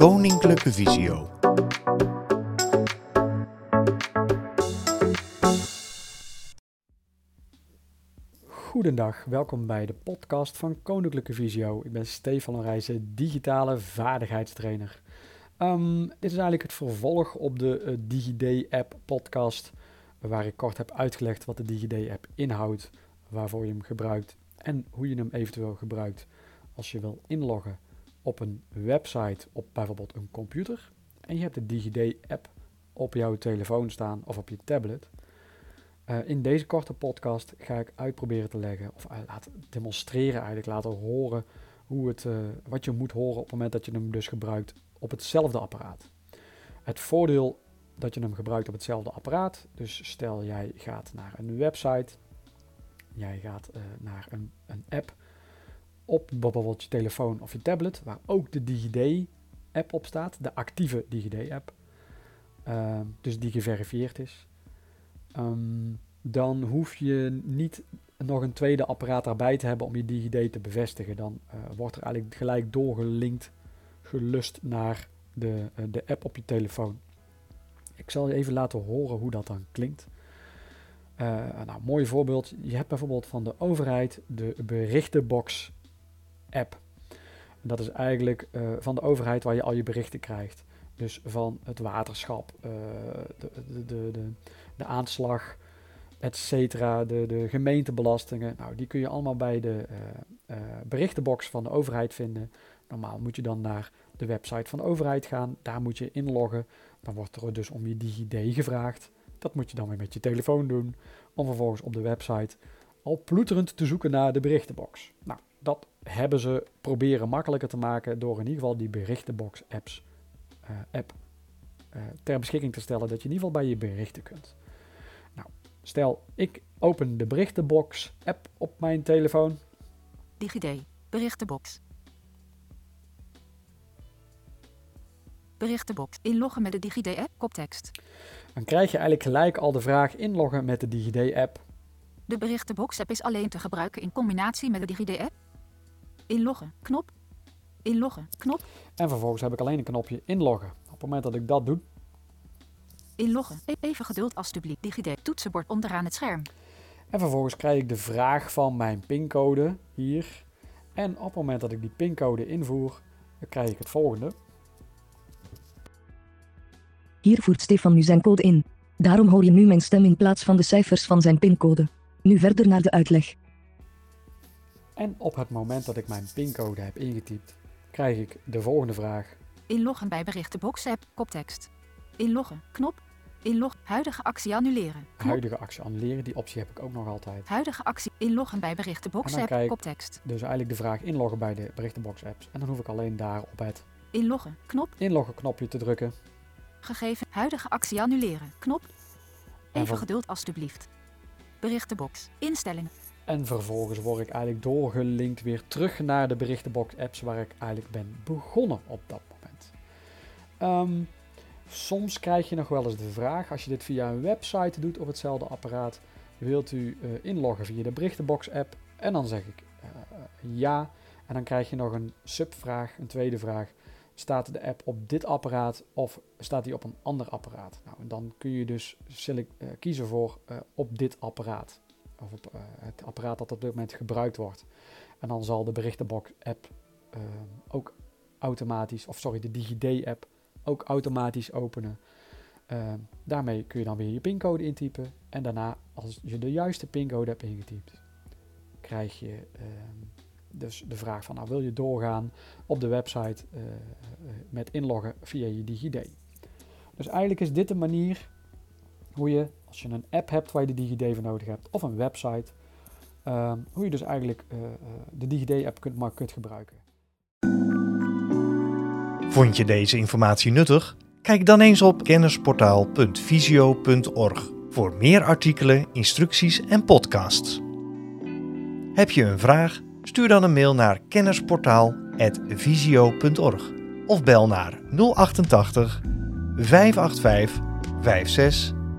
Koninklijke Visio. Goedendag, welkom bij de podcast van Koninklijke Visio. Ik ben Stefan Orijzen, digitale vaardigheidstrainer. Um, dit is eigenlijk het vervolg op de uh, DigiD-app podcast, waar ik kort heb uitgelegd wat de DigiD-app inhoudt, waarvoor je hem gebruikt en hoe je hem eventueel gebruikt als je wil inloggen op een website op bijvoorbeeld een computer en je hebt de DigiD-app op jouw telefoon staan of op je tablet. Uh, in deze korte podcast ga ik uitproberen te leggen, of uh, laten demonstreren eigenlijk, laten horen hoe het, uh, wat je moet horen op het moment dat je hem dus gebruikt op hetzelfde apparaat. Het voordeel dat je hem gebruikt op hetzelfde apparaat, dus stel jij gaat naar een website, jij gaat naar een, een app op bijvoorbeeld je telefoon of je tablet, waar ook de DigiD-app op staat, de actieve DigiD-app, uh, dus die geverifieerd is. Um, dan hoef je niet nog een tweede apparaat erbij te hebben om je DigiD te bevestigen. Dan uh, wordt er eigenlijk gelijk doorgelinkt, gelust naar de, uh, de app op je telefoon. Ik zal je even laten horen hoe dat dan klinkt. Uh, nou, mooi voorbeeld. Je hebt bijvoorbeeld van de overheid de berichtenbox app. Dat is eigenlijk uh, van de overheid waar je al je berichten krijgt. Dus van het waterschap, uh, de, de, de, de, aanslag, et cetera, de, de gemeentebelastingen. Nou, die kun je allemaal bij de uh, berichtenbox van de overheid vinden. Normaal moet je dan naar de website van de overheid gaan. Daar moet je inloggen. Dan wordt er dus om je DigiD gevraagd. Dat moet je dan weer met je telefoon doen. Om vervolgens op de website al ploeterend te zoeken naar de berichtenbox. Nou, dat hebben ze proberen makkelijker te maken door in ieder geval die berichtenbox apps, uh, app uh, ter beschikking te stellen dat je in ieder geval bij je berichten kunt. Nou, stel ik open de berichtenbox app op mijn telefoon. DigiD, berichtenbox. Berichtenbox. Inloggen met de DigiD-app, koptekst. Dan krijg je eigenlijk gelijk al de vraag inloggen met de DigiD-app. De berichtenbox-app is alleen te gebruiken in combinatie met de DigiD-app. Inloggen, knop. Inloggen, knop. En vervolgens heb ik alleen een knopje inloggen. Op het moment dat ik dat doe. Inloggen. Even geduld alstublieft. DigiD toetsenbord onderaan het scherm. En vervolgens krijg ik de vraag van mijn pincode hier. En op het moment dat ik die pincode invoer, dan krijg ik het volgende. Hier voert Stefan nu zijn code in. Daarom hoor je nu mijn stem in plaats van de cijfers van zijn pincode. Nu verder naar de uitleg. En op het moment dat ik mijn pincode heb ingetypt, krijg ik de volgende vraag. Inloggen bij berichtenbox app, koptekst. Inloggen, knop. Inlog, huidige actie annuleren. Knop. Huidige actie annuleren, die optie heb ik ook nog altijd. Huidige actie inloggen bij berichtenbox app, koptekst. Dus eigenlijk de vraag inloggen bij de berichtenbox apps. En dan hoef ik alleen daar op het Inloggen, knop. inloggen knopje te drukken. Gegeven, huidige actie annuleren, knop. En Even geduld alstublieft. Berichtenbox, instellingen. En vervolgens word ik eigenlijk doorgelinkt weer terug naar de berichtenbox apps waar ik eigenlijk ben begonnen op dat moment. Ehm, soms krijg je nog wel eens de vraag, als je dit via een website doet op hetzelfde apparaat, wilt u eh, inloggen via de berichtenbox app? En dan zeg ik eh, ja. En dan krijg je nog een subvraag, een tweede vraag. Staat de app op dit apparaat of staat die op een ander apparaat? Nou, en dan kun je dus eh, kiezen voor op dit apparaat of op uh, het apparaat dat op dit moment gebruikt wordt. En dan zal de berichtenbox app uh, ook automatisch, of sorry, de DigiD app ook automatisch openen. Uh, daarmee kun je dan weer je pincode intypen. En daarna, als je de juiste pincode hebt ingetypt, krijg je dus de vraag van, nou wil je doorgaan op de website met inloggen via je DigiD. Dus eigenlijk is dit de manier hoe je, als je een app hebt waar je de DigiD voor nodig hebt, of een website, uh, hoe je dus eigenlijk uh, uh, de DigiD-app kunt, maar gebruiken. Vond je deze informatie nuttig? Kijk dan eens op kennisportaal.visio.org voor meer artikelen, instructies en podcasts. Heb je een vraag? Stuur dan een mail naar kennisportaal.visio.org of bel naar 088 585